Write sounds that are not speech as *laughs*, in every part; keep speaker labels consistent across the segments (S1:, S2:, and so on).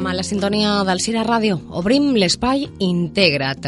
S1: A la sintonia del Cira Ràdio. Obrim l'espai Integra't.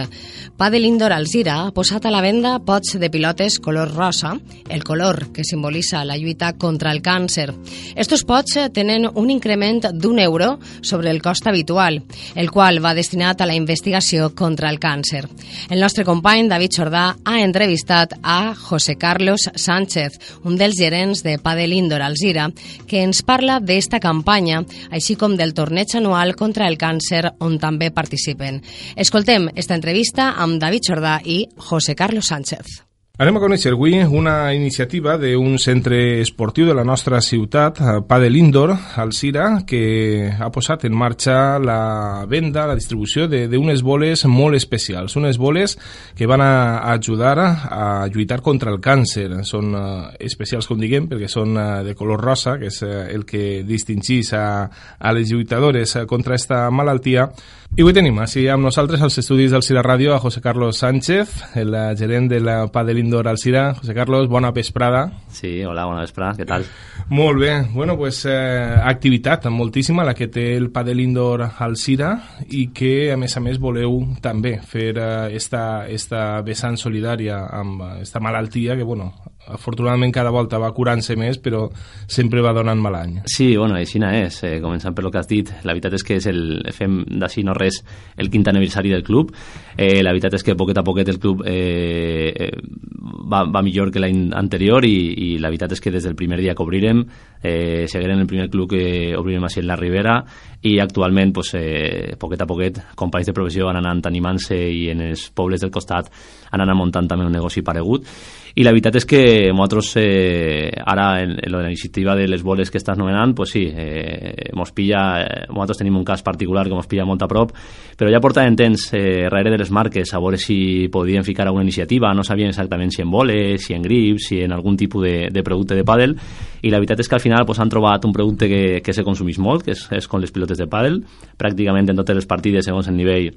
S1: Padel Indoor Alzira ha posat a la venda pots de pilotes color rosa, el color que simbolitza la lluita contra el càncer. Estos pots tenen un increment d'un euro sobre el cost habitual, el qual va destinat a la investigació contra el càncer. El nostre company David Jordà ha entrevistat a José Carlos Sánchez, un dels gerents de Padel Indoor Alzira, que ens parla d'esta campanya, així com del torneig anual contra el càncer on també participen. Escoltem esta entrevista amb David Jordà i José Carlos Sánchez.
S2: Anem a conèixer avui una iniciativa d'un centre esportiu de la nostra ciutat, eh, Padel Indoor, al Cira, que ha posat en marxa la venda, la distribució d'unes boles molt especials, unes boles que van a ajudar a lluitar contra el càncer. Són uh, especials, com diguem, perquè són uh, de color rosa, que és el que distingís a, a les lluitadores contra aquesta malaltia. I avui tenim així amb nosaltres als estudis del Cira Ràdio a José Carlos Sánchez, el gerent de la Padel Indoor Indoor Alcira. José Carlos, bona vesprada.
S3: Sí, hola, bona vesprada, què tal?
S2: Molt bé, bueno, pues, eh, activitat moltíssima la que té el Padel Indoor Alcira i que, a més a més, voleu també fer eh, esta, esta vessant solidària amb esta malaltia que, bueno, afortunadament cada volta va curant-se més, però sempre va donant mal any.
S3: Sí, bueno, així és. Eh, començant per lo que has dit, la veritat és que és el, fem d'ací no res el quint aniversari del club. Eh, la veritat és que poquet a poquet el club eh, eh va, va millor que l'any anterior i, i la veritat és que des del primer dia que obrirem eh, seguirem el primer club que obrirem així en la Ribera i actualment pues, eh, poquet a poquet companys de professió van anant animant-se i en els pobles del costat han anat muntant també un negoci paregut. I la veritat és que nosaltres eh, ara en, en la iniciativa de les boles que estàs nomenant pues sí, eh, mos pilla, eh, nosaltres tenim un cas particular que mos pilla molt a prop però ja portàvem temps eh, darrere de les marques a veure si podien ficar alguna iniciativa. No sabien exactament si en boles, si en grips si en algun tipus de, de producte de pàdel. I la veritat és que al final pues, han trobat un producte que, que se consumís molt, que és, és com les pilotes de pàdel. Pràcticament en totes les partides segons el nivell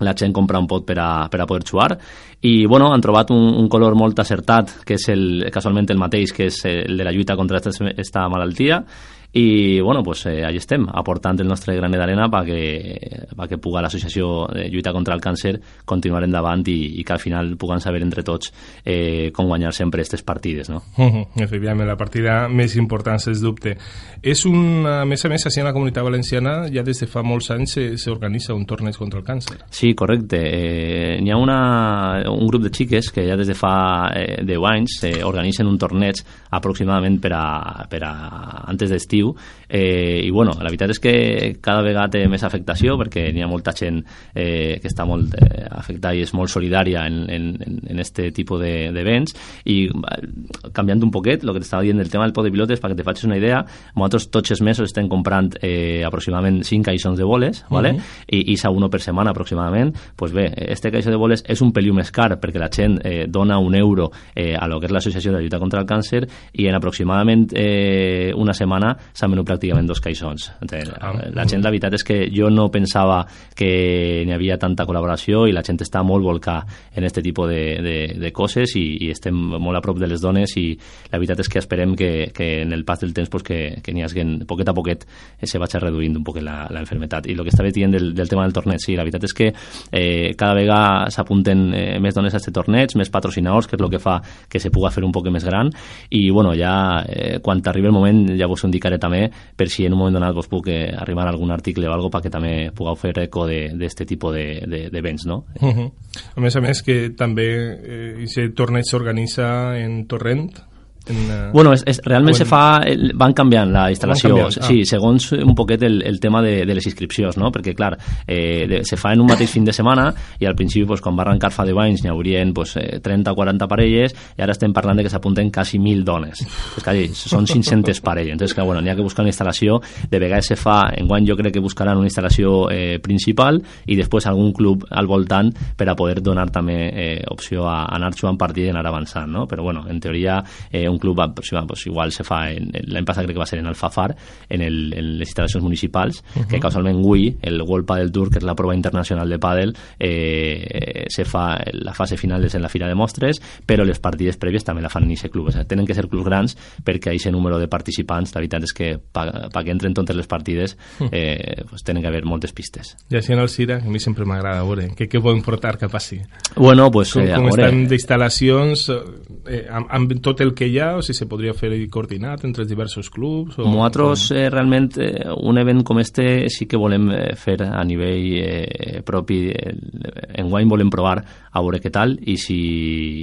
S3: la gent compra un pot per a, per a poder jugar. I bueno, han trobat un, un color molt acertat que és el, casualment el mateix que és el de la lluita contra aquesta malaltia i bueno, pues, eh, allà estem, aportant el nostre granet d'arena perquè, perquè puga l'associació de lluita contra el càncer continuar endavant i, i que al final puguen saber entre tots eh, com guanyar sempre aquestes partides. No?
S2: Uh *laughs* -huh, efectivament, la partida més important, sens dubte. És un, a més a més, així en la comunitat valenciana ja des de fa molts anys s'organitza un torneig contra el càncer.
S3: Sí, correcte. Eh, N'hi ha una, un grup de xiques que ja des de fa eh, 10 anys eh, organitzen un torneig aproximadament per a, per a antes d'estiu You. Eh, i bueno, la veritat és que cada vegada té més afectació perquè n'hi ha molta gent eh, que està molt eh, afectada i és molt solidària en, en, en este tipus d'events de, i canviant un poquet el que t'estava dient del tema del pot de pilotes perquè te facis una idea, nosaltres tots els mesos estem comprant eh, aproximadament 5 caixons de boles ¿vale? Uh -huh. I, i sa uno per setmana aproximadament pues bé, este caixó de boles és un peliu més car perquè la gent eh, dona un euro eh, a lo que és l'associació de lluita contra el càncer i en aproximadament eh, una setmana s'han venut pràcticament dos caixons. Ah. La gent, la veritat és que jo no pensava que n'hi havia tanta col·laboració i la gent està molt volcà en aquest tipus de, de, de coses i, i estem molt a prop de les dones i la veritat és que esperem que, que en el pas del temps pues, que, que n'hi hagi poquet a poquet eh, se vagi reduint un poc la, la enfermetat. I el que estava dient del, del tema del torneig, sí, la veritat és que eh, cada vegada s'apunten eh, més dones a aquest torneig, més patrocinadors, que és el que fa que se puga fer un poc més gran i bueno, ja eh, quan arribi el moment ja vos ho indicaré també per si en un moment donat vos puc eh, arribar a algun article o algo perquè també pugueu fer eco d'aquest tipus d'events, de, de, no?
S2: Uh -huh. A més a més que també eh, aquest torneig s'organitza en Torrent,
S3: en, uh, bueno, és, és, realment en... se fa, van canviant la instal·lació, canviant, ah. sí, segons un poquet el, el tema de, de les inscripcions, no? perquè clar, eh, de, se fa en un mateix fin de setmana i al principi pues, quan va arrencar fa 10 anys n'hi haurien pues, 30 o 40 parelles i ara estem parlant de que s'apunten quasi 1.000 dones pues, clar, són 500 parelles entonces clar, bueno, n'hi ha que buscar una instal·lació de vegades se fa, en guany jo crec que buscaran una instal·lació eh, principal i després algun club al voltant per a poder donar també eh, opció a anar jugant partit i anar avançant, no? però bueno, en teoria eh, un un club pues, igual se fa l'any passat crec que va ser en Alfafar en, el, en les instal·lacions municipals uh -huh. que casualment avui el World Padel Tour que és la prova internacional de pàdel eh, se fa la fase final és en la fira de mostres però les partides prèvies també la fan en aquest club. O sigui, tenen que ser clubs grans perquè aquest número de participants la veritat és que perquè entren totes les partides eh, pues, tenen que haver moltes pistes.
S2: I així en el Cira a mi sempre m'agrada veure què, què poden portar cap així
S3: bueno, pues,
S2: com,
S3: eh,
S2: com
S3: veure...
S2: estan d'instal·lacions eh, amb, amb tot el que hi ha o si se podria fer coordinat entre els diversos clubs? O,
S3: Nosaltres, eh, realment, eh, un event com este sí que volem eh, fer a nivell eh, propi. Eh, enguany volem provar a veure què tal i si,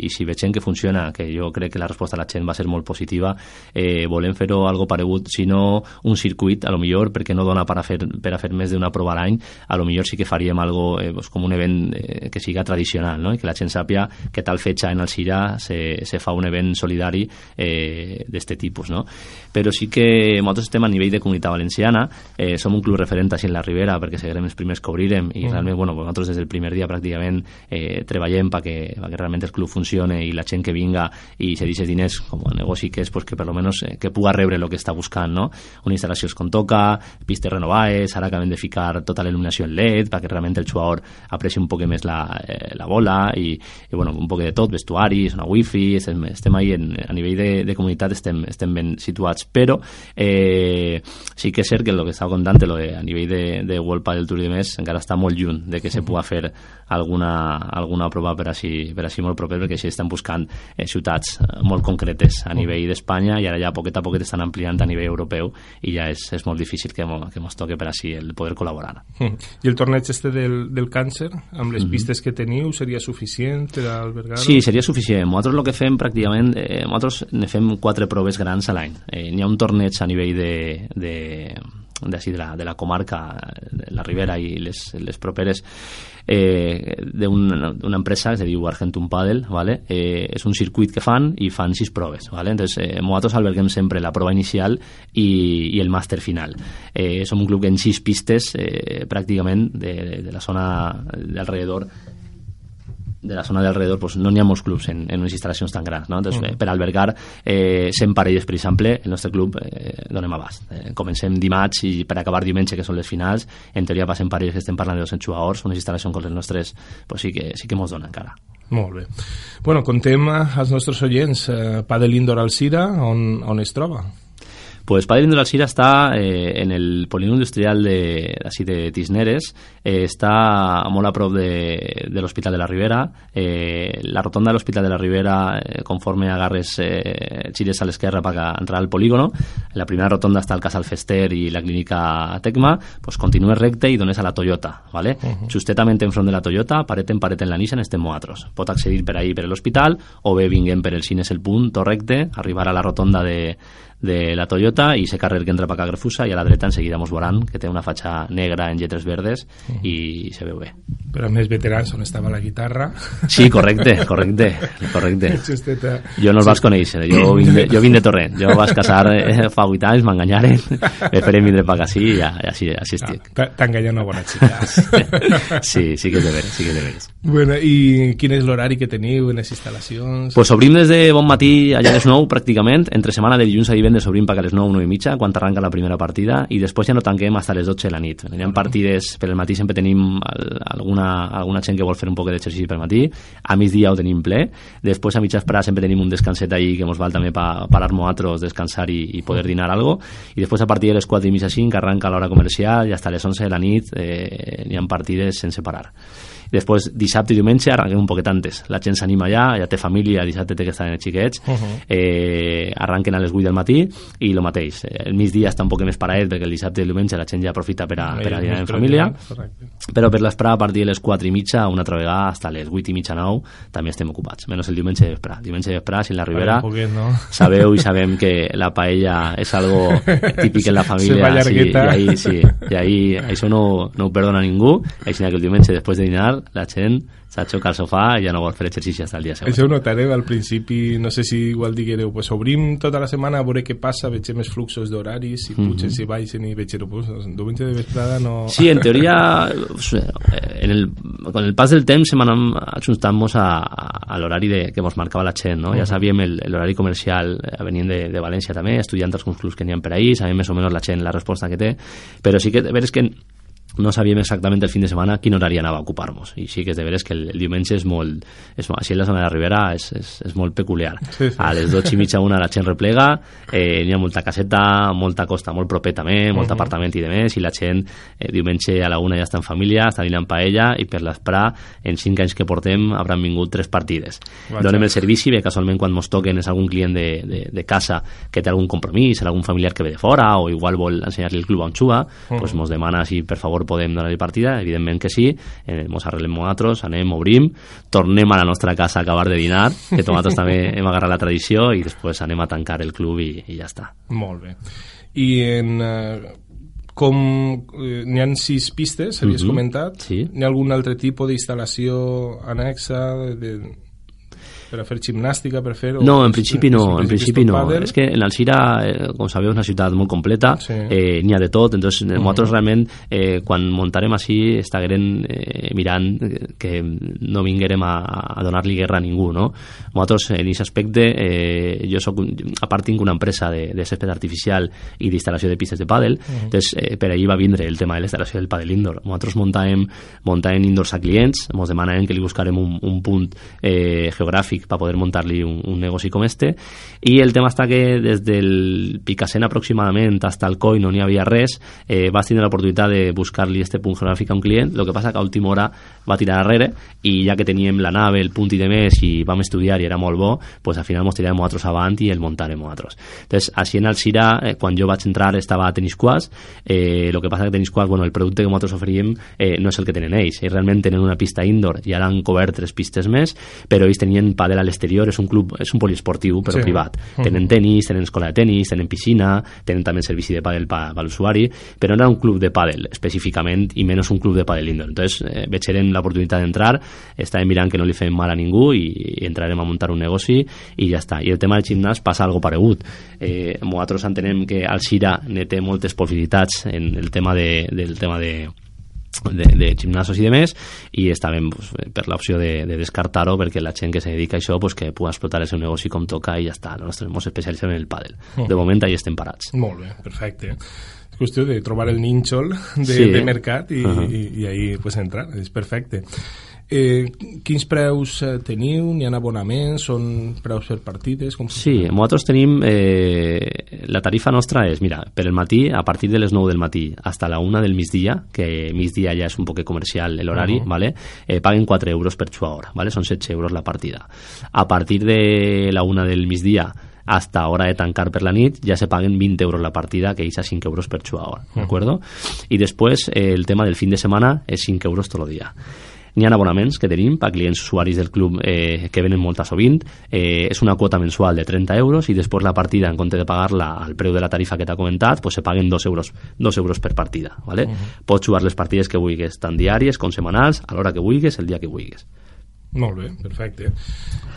S3: i si veiem que funciona, que jo crec que la resposta de la gent va ser molt positiva, eh, volem fer-ho algo paregut, si no un circuit, a lo millor, perquè no dona per a fer, per a fer més d'una prova a l'any, a lo millor sí que faríem algo eh, pues, com un event eh, que siga tradicional, no? i que la gent sàpia que tal fetge en el Sira se, se fa un event solidari eh, d'este tipus. No? Però sí que nosaltres estem a nivell de comunitat valenciana, eh, som un club referent així en la Ribera perquè serem els primers que obrirem i mm. realment bueno, nosaltres des del primer dia pràcticament eh, treballem perquè, perquè realment el club funcione i la gent que vinga i se deixi diners com a negoci que és pues, que per lo menos eh, que puga rebre el que està buscant no? una instal·lació con toca, pistes renovades ara acabem de ficar tota la il·luminació en LED perquè realment el jugador apreci un poc més la, eh, la bola i, i bueno, un poc de tot, vestuaris, una wifi estem, estem ahí en, a nivell de, de comunitat estem, estem ben situats però eh, sí que és cert que el que estava contant lo de, a nivell de, de World Padel Tour i més encara està molt lluny de que se pugui fer alguna, alguna prova per així, per així molt proper perquè així estan buscant eh, ciutats eh, molt concretes a nivell d'Espanya i ara ja poquet a poquet estan ampliant a nivell europeu i ja és, és molt difícil que, mo, que mos toque per així el poder col·laborar.
S2: I el torneig este del, del càncer, amb les mm -hmm. pistes que teniu, seria suficient per albergar-ho?
S3: Sí, seria suficient. Nosaltres el que fem pràcticament, eh, nosaltres ne fem quatre proves grans a l'any. Eh, N'hi ha un torneig a nivell de, de d'ací de, la, de la comarca, de la Ribera i les, les properes eh, d'una empresa que se diu Argentum Padel, ¿vale? eh, és un circuit que fan i fan sis proves. ¿vale? Entonces, eh, nosaltres alberguem sempre la prova inicial i, i el màster final. Eh, som un club que en sis pistes eh, pràcticament de, de la zona d'alrededor de la zona de alrededor pues, no n'hi ha molts clubs en, en unes instal·lacions tan grans no? Entonces, mm. per albergar eh, 100 parelles per exemple el nostre club eh, donem abast eh, comencem dimarts i per acabar diumenge que són les finals en teoria passen parelles que estem parlant de 200 jugadors unes instal·lacions com les nostres pues, sí que, sí que mos dona encara
S2: molt bé. Bueno, contem als nostres oients eh, Padel Indoor Alcira, on, on es troba?
S3: Pues Padre de la Sira está eh, en el polígono industrial de, así de Tisneres, eh, está a prop de, de l'Hospital de la Ribera, eh, la rotonda de l'Hospital de la Ribera, eh, conforme agarres eh, gires a l'esquerra per entrar al polígono, en la primera rotonda està el Casal Fester i la clínica Tecma, pues continues recte i dones a la Toyota, ¿vale? Uh -huh. Justament enfront de la Toyota, paret en paret en la Nissan, estem nosaltres. Pot accedir per ahí per l'hospital o bé vinguem per el Cines El Punt, recte, arribar a la rotonda de, de la Toyota i se carrer que entra per a Grefusa i a la dreta en seguida mos veuran que té una fatxa negra en lletres verdes i se veu bé.
S2: Però més veterans on estava la guitarra.
S3: Sí, correcte, correcte, correcte. Jo no els vas conèixer, jo vinc de, jo vinc de Torrent, jo vas casar eh, fa 8 anys, m'enganyaren, me farem vindre per aquí i ja, així, així estic.
S2: Ah, T'ha enganyat una bona xica. *laughs*
S3: sí, sí que és de veres, sí que és de veres.
S2: Bueno, i quin és l'horari que teniu en les instal·lacions?
S3: Pues obrim des de bon matí allà a les 9 pràcticament, entre setmana de dilluns a divendres obrim perquè a les 9, 9 i mitja, quan arranca la primera partida, i després ja no tanquem fins a les 12 de la nit. Hi ha partides, per el matí sempre tenim alguna, alguna gent que vol fer un poc d'exercici per matí, a migdia ho tenim ple, després a mitja esperar sempre tenim un descanset ahí que ens val també per parar nosaltres, descansar i, i poder dinar algo, i després a partir de les 4 i mitja 5 arranca l'hora comercial i fins a les 11 de la nit eh, hi ha partides sense parar. Després, dissabte i diumenge arranquem un poquet antes. La gent s'anima ja, ja té família, dissabte té que estar en els xiquets, uh -huh. eh, arranquen a les 8 del matí i el mateix. El migdia està un poc més paraet perquè el dissabte i el diumenge la gent ja aprofita per a, per a dinar en família. Però per l'esprà, a partir de les 4 i mitja, una altra vegada, fins a les 8 i mitja, 9, també estem ocupats. Menys el diumenge de vesprà. Diumenge de si en la Ribera,
S2: poquet, no?
S3: sabeu i sabem que la paella és algo típic en la *laughs* família. Sí, i ahí, sí, i ahí, això no, no ho perdona ningú. Així que el diumenge, després de dinar, final la gent s'aixoca al sofà i ja no vol fer exercici fins al dia següent.
S2: Això ho notareu al principi, no sé si igual diguereu, pues obrim tota la setmana a veure què passa, vegem els fluxos d'horaris, si pugen, mm -hmm. si baixen i vegem, pues, diumenge de vesprada no...
S3: Sí, en teoria, *laughs* en el, con el pas del temps hem anat ajustant-nos a, a l'horari que ens marcava la gent, no? Uh -huh. Ja sabíem l'horari comercial eh, venint de, de València també, estudiant els clubs que n'hi ha per ahir, sabem més o menys la gent la resposta que té, però sí que veres que no sabíem exactament el fin de setmana quin horari anava a ocupar-nos i sí que és de veres que el, el diumenge és molt és, així en la zona de Ribera és, és, és molt peculiar sí, sí. a les 12 i mitja una la gent replega eh, n'hi ha molta caseta, molta costa molt proper també, molt uh -huh. apartament i de més i la gent eh, diumenge a la una ja està en família està dinant paella i per l'esprà en 5 anys que portem hauran vingut tres partides Vaja. donem el servici bé casualment quan ens toquen és algun client de, de, de casa que té algun compromís, algun familiar que ve de fora o igual vol ensenyar-li el club a un xuga uh -huh. pues mos demana si per favor podem donar-li partida? Evidentment que sí, eh, mos arreglem nosaltres, anem, obrim, tornem a la nostra casa a acabar de dinar, que nosaltres també *laughs* hem agarrat la tradició i després anem a tancar el club i, i ja està.
S2: Molt bé. I en... Eh, com eh, n'hi han sis pistes, havies uh mhm. -huh. comentat,
S3: sí.
S2: n'hi ha algun altre tipus d'instal·lació anexa de, de, per a fer gimnàstica, per fer...
S3: No, en principi no, en principi no. És que en Alcira, eh, com sabeu, és una ciutat molt completa, sí. eh, n'hi ha de tot, entonces uh -huh. nosaltres realment, eh, quan muntarem així, estaguerem eh, mirant que no vinguerem a, a donar-li guerra a ningú, no? Nosaltres, en aquest aspecte, eh, jo soc, a part tinc una empresa de, de césped artificial i d'instal·lació de pistes de pàdel, -huh. entonces eh, per allí va vindre el tema de l'instal·lació del pàdel indoor. Nosaltres muntàvem, muntàvem indoors a clients, ens demanaven que li buscarem un, un punt eh, geogràfic para poder montarle un, un negoci com este. I el tema està que des del Picassent aproximadament hasta el COI no n'hi havia res eh, vas tenir l'oportunitat de buscar-li este punt geogràfic a un client el que passa que a última hora va tirar darrere i ja que teníem la nave, el punt i de més i vam estudiar i era molt bo pues al final mos tirarem nosaltres avant i el muntarem nosaltres entonces així en el Sira eh, quan jo vaig entrar estava a Tenisquas eh, el que passa que Tenisquas bueno, el producte que nosaltres oferíem eh, no és el que tenen ells ells realment tenen una pista indoor i ara han cobert tres pistes més però ells tenien padel a l'exterior, és un club, és un poliesportiu però sí. privat. Mm. Tenen tenis, tenen escola de tenis, tenen piscina, tenen també servici de pàdel per pa l'usuari, però no era un club de pàdel específicament i menys un club de pàdel indoor. Entonces, eh, veig l'oportunitat d'entrar, estàvem mirant que no li fem mal a ningú i, i entrarem a muntar un negoci i ja està. I el tema del gimnàs passa algo paregut. Eh, nosaltres entenem que el Xira ne té moltes possibilitats en el tema de, del tema de, de, de gimnasos i de més i estàvem pues, per l'opció de, de descartar-ho perquè la gent que se dedica a això pues, que pugui explotar el seu negoci com toca i ja està, nosaltres ens especialitzem en el pàdel. Uh de moment ahí estem parats.
S2: Molt bé, perfecte. És qüestió de trobar el nínxol de, sí. de mercat i, uh -huh. i, i ahí pues, entrar, és perfecte Eh, quins preus eh, teniu? N'hi ha abonaments? Són preus per partides? Com
S3: sí, nosaltres tenim... Eh, la tarifa nostra és, mira, per el matí, a partir de les 9 del matí hasta la 1 del migdia, que migdia ja és un poc comercial l'horari, uh -huh. ¿vale? eh, paguen 4 euros per hora, ¿vale? són 7 euros la partida. A partir de la 1 del migdia hasta hora de tancar per la nit ja se paguen 20 euros la partida que és a 5 euros per hora, ¿de acuerdo? I després eh, el tema del fin de setmana és 5 euros tot el dia. N'hi ha abonaments que tenim per clients usuaris del club eh, que venen molt sovint. Eh, és una quota mensual de 30 euros i després la partida, en compte de pagar-la al preu de la tarifa que t'ha comentat, pues se paguen 2 euros, 2 euros per partida. ¿vale? Uh -huh. Pots jugar les partides que vulguis, tant diàries com setmanals, a l'hora que vulguis, el dia que vulguis.
S2: Molt bé, perfecte.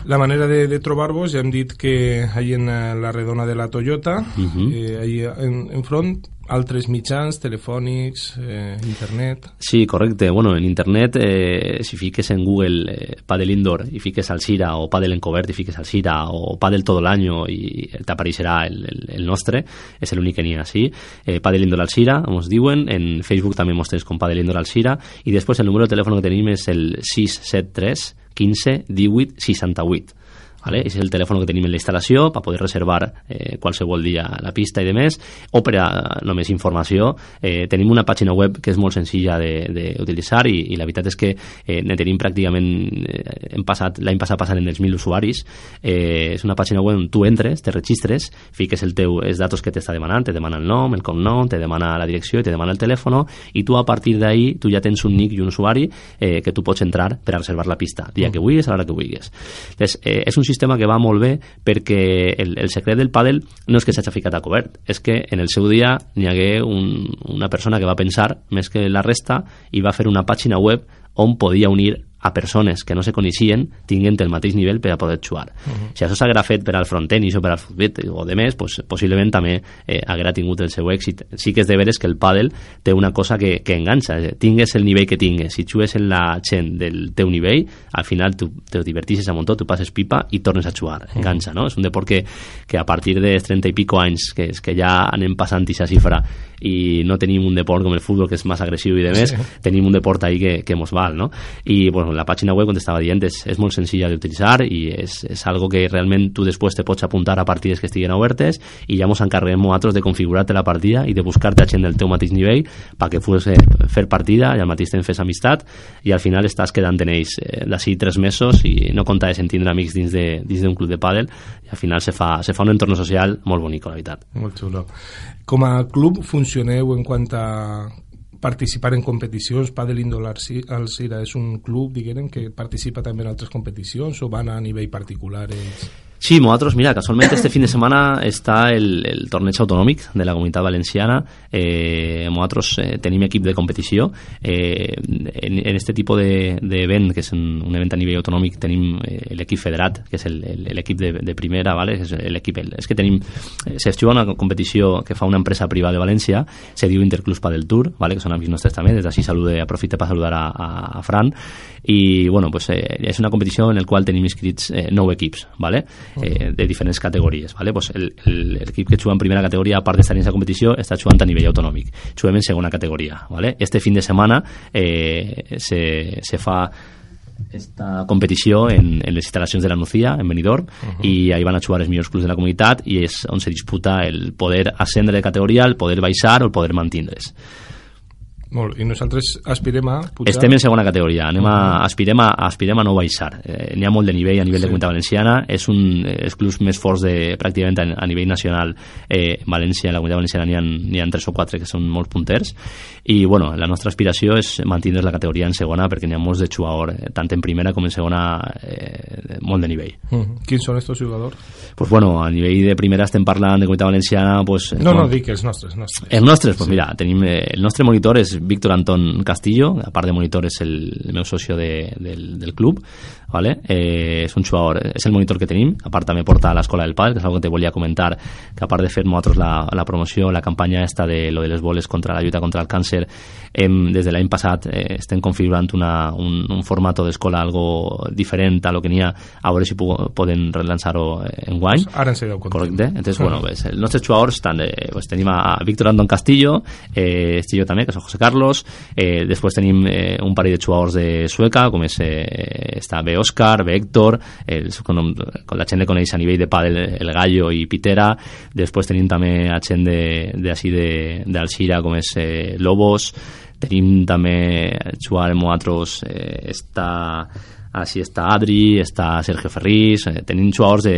S2: La manera de, de trobar-vos, ja hem dit que hi en la redona de la Toyota, uh -huh. eh, ahí en, en front altres mitjans telefònics, eh, internet...
S3: Sí, correcte. Bueno, en internet, eh, si fiques en Google eh, Padel Indoor i fiques Alcira o Padel Encobert i fiques Alcira o Padel todo año i t'apareixerà el, el, el nostre, és l'únic que n'hi ha així. Eh, Padel Indoor Alcira, ens diuen, en Facebook també mos tens com Padel Indoor Alcira i després el número de telèfon que tenim és el 673 15 18 68 ¿vale? és el telèfon que tenim en la instal·lació per poder reservar eh, qualsevol dia la pista i de més, o per a només informació, eh, tenim una pàgina web que és molt senzilla d'utilitzar i, i la veritat és que eh, ne tenim pràcticament eh, hem passat, l'any passat passant en els 1.000 usuaris. Eh, és una pàgina web on tu entres, te registres fiques el teu, els datos que t'està demanant te demana el nom, el cognom, te demana la direcció i te demana el telèfon i tu a partir d'ahí tu ja tens un nick i un usuari eh, que tu pots entrar per a reservar la pista dia que vulguis, a l'hora que vulguis. Entonces, eh, és un sistema que va molt bé perquè el, el secret del pàdel no és que s'hagi ficat a cobert, és que en el seu dia n'hi hagué un, una persona que va pensar més que la resta i va fer una pàgina web on podia unir a persones que no se coneixien tinguen el mateix nivell per a poder jugar. Uh -huh. Si això s'haguera fet per al frontenis o per al futbol o de més, pues, possiblement també eh, haguera tingut el seu èxit. Sí que és de veres que el pàdel té una cosa que, que enganxa. Tingues el nivell que tingues, si jugues en la gent del teu nivell, al final tu te divertisses a muntó, tu passes pipa i tornes a jugar. Enganxa, no? És un deport que, que a partir de 30 i pico anys, que, que ja anem passant aquesta xifra i no tenim un deport com el futbol que és més agressiu i de més, sí. tenim un deport ahí que, que mos val, no? I bueno, la pàgina web, com t'estava dient, és, és molt senzilla d'utilitzar i és, és algo que realment tu després te pots apuntar a partides que estiguen obertes i ja mos encarreguem nosaltres de configurar-te la partida i de buscar-te gent del teu mateix nivell perquè fos eh, fer partida i al mateix temps fes amistat i al final estàs quedant en ells eh, d'ací tres mesos i no comptaves en tindre amics dins d'un de, club de pàdel i al final se fa, se fa un entorn social molt bonic, la veritat.
S2: Molt xulo. Com a club funcioneu en quant a participar en competicions, Padel Indol Alcira és un club, diguem, que participa també en altres competicions o van a nivell particular ells?
S3: Sí, nosaltres, mira, casualment este fin de setmana està el, el torneig autonòmic de la Comunitat Valenciana. Eh, nosaltres eh, tenim equip de competició. Eh, en, en este tipus d'event, de, que és un, un event a nivell autonòmic, tenim eh, l'equip federat, que és l'equip de, de primera, vale? és l'equip... És que tenim... Eh, se una competició que fa una empresa privada de València, se diu Interclubs Padel Tour, vale? que són amics nostres també, des d'ací salude, aprofite per saludar a, a, a Fran, i bueno, pues, eh, és una competició en la qual tenim inscrits eh, nou equips, vale? Eh, de diferents categories. ¿vale? Pues L'equip que juga en primera categoria, a part d'estar en aquesta competició, està jugant a nivell autonòmic. Juguem en segona categoria. ¿vale? Este fin de setmana eh, se, se fa esta competició en, en les instal·lacions de la Nucía, en Benidorm, uh -huh. i ahí van a jugar els millors clubs de la comunitat i és on se disputa el poder ascendre de categoria, el poder baixar o el poder mantindre's.
S2: Molt, i nosaltres aspirem a
S3: pujar... Estem en segona categoria, anem a, aspirem, a, aspirem a no baixar. Eh, N'hi ha molt de nivell a nivell sí. de Comunitat Valenciana, és un dels clubs més forts de, pràcticament a, a nivell nacional eh, València, en la Comunitat Valenciana n'hi ha, ha tres o quatre que són molt punters, i bueno, la nostra aspiració és mantenir la categoria en segona perquè n'hi ha molts de jugadors, eh, tant en primera com en segona, eh, molt de nivell.
S2: Uh -huh. Quins són estos jugadors?
S3: Pues bueno, a nivell de primera estem parlant de Comunitat Valenciana... Pues,
S2: no, no, dic els nostres. nostres.
S3: Els nostres, pues sí. mira, tenim, eh, el nostre monitor és Víctor Antón Castillo, a part de monitor és el, el socio de, del club, ¿vale? Eh, és un jugador, és el monitor que tenim, a part també porta a l'escola del pal, que és una que te volia comentar, que a part de fer nosaltres la, la promoció, la campanya esta de lo de les boles contra la lluita contra el càncer, hem, des de l'any passat eh, estem configurant una, un, un format d'escola algo diferent a lo que n'hi ha, a veure si poden relançar-ho en guany.
S2: Pues ara en sereu
S3: Correcte. Entonces, bueno, pues, els nostres jugadors estan, eh, pues, tenim a Víctor Andón Castillo, eh, estic jo també, que és José Carlos, eh, després tenim eh, un parell de jugadors de Sueca, com és, eh, està bé Òscar, ve Héctor, el, con, con la gent le coneix a nivell de pàdel el Gallo i Pitera, després tenim també a gent d'ací d'Alcira com és eh, Lobos, tenim també jugant amb nosaltres eh, està així està Adri, està Sergio Ferris, eh, tenim jugadors de,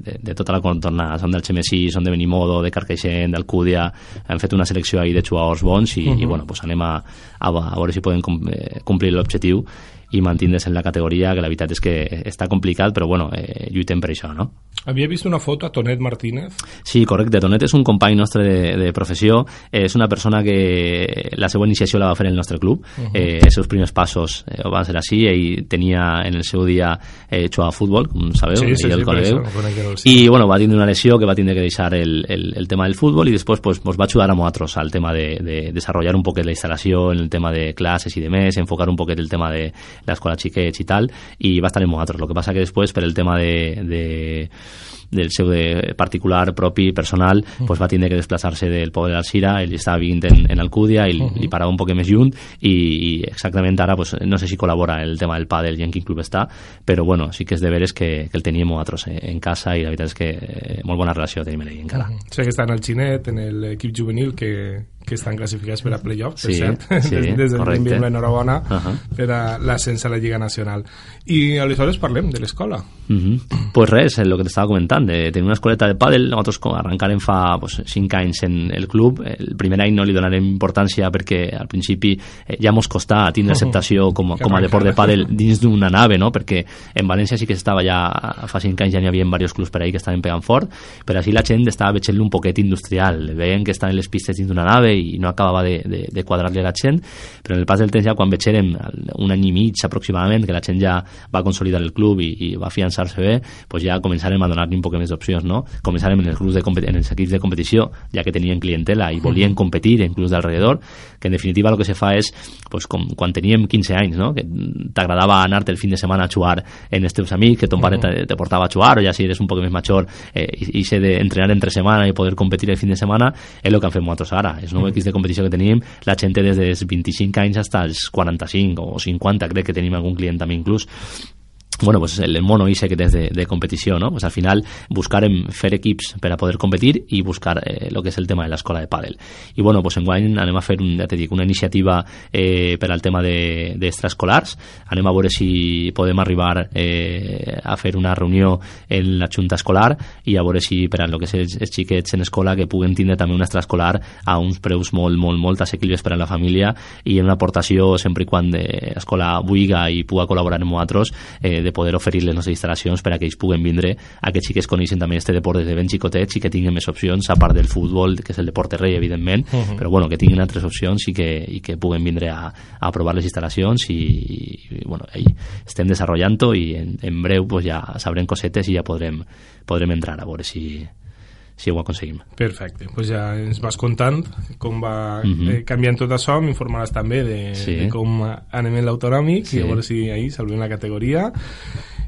S3: de, de tota la contornada, són del Xemesí, són de Benimodo, de Carcaixent, d'Alcúdia, hem fet una selecció ahí de jugadors bons i, uh -huh. i bueno, pues anem a, a, a veure si podem eh, complir l'objectiu i mantindre's en la categoria, que la veritat és que està complicat, però bueno, eh, lluitem per això, no?
S2: Havia vist una foto a Tonet Martínez?
S3: Sí, correcte. Tonet és un company nostre de, de professió, és una persona que la seva iniciació la va fer en el nostre club, uh -huh. eh, els seus primers passos eh, van ser així, ell tenia en el seu dia eh, jugava a futbol, com sabeu,
S2: sí, sí,
S3: el
S2: sí,
S3: conegueu,
S2: sí.
S3: i bueno, va tindre una lesió que va tindre que deixar el, el, el tema del futbol i després pues, pues va ajudar a nosaltres al tema de, de desarrollar un poquet la instal·lació, en el tema de classes i de més, enfocar un poquet el tema de l'escola xiquets i tal, i va estar en nosaltres. El que passa que després, per el tema de, de del seu de particular propi, personal, uh pues va tindre que desplaçar-se del poble d'Alcira, ell estava vivint en, en Alcúdia i uh -huh. li parava un poc més lluny i, i exactament ara pues, no sé si col·labora el tema del pàdel i en quin club està, però bueno, sí que és de veres que, que el teníem nosaltres en casa i la veritat és que eh, molt bona relació tenim amb ell encara. Uh -huh.
S2: Sé que està en el Xinet, en l'equip juvenil que, que estan classificats per a playoff,
S3: sí,
S2: cert.
S3: Sí, *laughs*
S2: des, des del
S3: correcte.
S2: l'enhorabona
S3: Uh -huh.
S2: per a l'ascens a la Lliga Nacional. I aleshores parlem de l'escola.
S3: Uh -huh. pues res, el que t'estava comentant de tenir una escoleta de pàdel nosaltres arrencarem fa pues, 5 anys en el club el primer any no li donarem importància perquè al principi eh, ja mos costà tindre acceptació com, com a deport de pàdel dins d'una nave no? perquè en València sí que estava ja fa 5 anys ja n'hi havia diversos clubs per ahí que estaven pegant fort però així la gent estava veient un poquet industrial veien que estaven les pistes dins d'una nave i no acabava de, de, de quadrar-li a la gent però en el pas del temps ja quan veiem un any i mig aproximadament que la gent ja va consolidar el club i, i va afiançar-se bé pues ja començarem a donar-li un poc més d'opcions no? començarem en els, grups de en els equips de competició ja que tenien clientela i volien competir en clubs d'alrededor que en definitiva el que se fa és pues, com quan teníem 15 anys no? que t'agradava anar-te el fin de setmana a jugar en els teus amics que ton pare te, te portava a jugar o ja si eres un poc més major eh, i, i ser d'entrenar entre setmana i poder competir el fin de setmana és el que han fet nosaltres ara els equips de competició que tenim la gent des dels 25 anys fins als 45 o 50 crec que tenim algun client també inclús bueno, pues el mono ese que tens de, de competició, no? Pues al final buscarem fer equips per a poder competir i buscar eh, lo que és el tema de l'escola de pàdel. I bueno, pues enguany anem a fer, un, ja te dic, una iniciativa eh, per al tema d'extraescolars. De, anem a veure si podem arribar eh, a fer una reunió en la junta escolar i a veure si per a lo que és els, els en escola que puguen tindre també un extraescolar a uns preus molt, molt, molt assequibles per a la família i en una aportació sempre i quan l'escola vulga i puga col·laborar amb nosaltres eh, de poder oferir les nostres instal·lacions per a que ells puguen vindre a que xiques coneixen també este deport des de ben xicotets i que tinguin més opcions, a part del futbol, que és el deport de rei, evidentment, uh -huh. però bueno, que tinguin altres opcions i que, i que puguen vindre a, a provar les instal·lacions i, i bueno, ahí estem desenvolupant-ho i en, en breu pues, ja sabrem cosetes i ja podrem, podrem entrar a veure si, si ho aconseguim.
S2: Perfecte, pues ja ens vas contant com va uh -huh. eh, canviant tot això, m'informaràs també de, sí. de com anem en l'autonòmic sí. i a veure si ahir salvem la categoria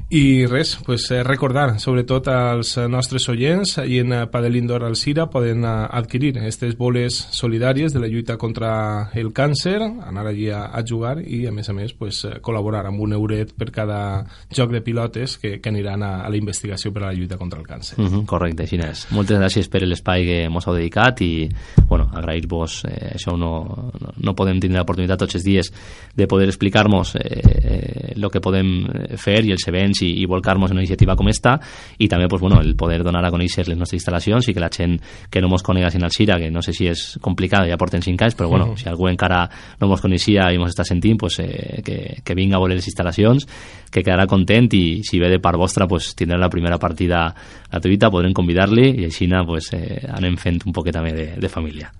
S2: i res, pues, eh, recordar sobretot als nostres oients i en Padel Indoor Alcira poden eh, adquirir aquestes boles solidàries de la lluita contra el càncer, anar allí a, a jugar i a més a més pues, eh, col·laborar amb un euret per cada joc de pilotes que, que aniran a, a la investigació per a la lluita contra el càncer.
S3: Uh -huh, correcte, així és. Moltes gràcies per l'espai que ens heu dedicat i bueno, agrair-vos, eh, això no, no, podem tindre l'oportunitat tots els dies de poder explicar-nos el eh, eh, que podem fer i els events i, i volcar-nos en una iniciativa com esta i també pues, bueno, el poder donar a conèixer les nostres instal·lacions i que la gent que no mos conega sin Alcira, que no sé si és complicat, ja porten 5 anys, però bueno, uh -huh. si algú encara no mos coneixia i mos està sentint, pues, eh, que, que vinga a veure les instal·lacions, que quedarà content i si ve de part vostra pues, tindrà la primera partida gratuïta, podrem convidar-li i així pues, eh, anem fent un poquet també de, de família.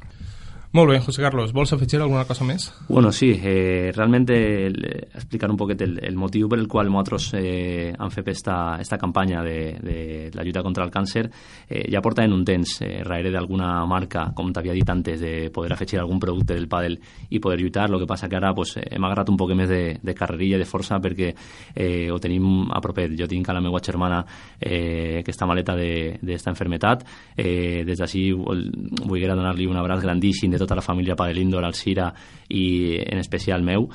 S2: Molt bé, José Carlos, vols afegir alguna cosa més?
S3: Bueno, sí, eh, realment el, explicar un poquet el, el motiu per el qual nosaltres eh, hem fet esta, esta campanya de, de la lluita contra el càncer eh, ja porta en un temps eh, darrere d'alguna marca, com t'havia dit antes, de poder afegir algun producte del pàdel i poder lluitar, el que passa que ara pues, hem agarrat un poc més de, de carrerilla, de força, perquè eh, ho tenim a propet. Jo tinc a la meva germana eh, aquesta maleta d'esta enfermetat. Eh, des d'ací vull donar-li un abraç grandíssim de tota la família Padelindor, al Cira i en especial meu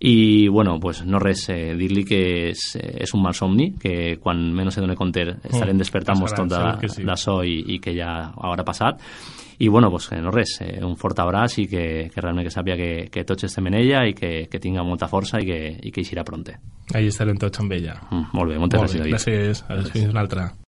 S3: i bueno, pues no res, eh, dir-li que és, és un mal somni, que quan menys se doni compte estarem mm, despertant-nos tot d'això sí. i, i que ja haurà passat i bueno, pues, no res, eh, un fort abraç i que, que realment que sàpia que, que tots estem en ella i que, que tinga molta força i que, i que eixirà pronte.
S2: Ahí estarem tots amb ella.
S3: Mm, molt bé, moltes molt gràcies, bé,
S2: David. Gràcies, gràcies. fins una altra.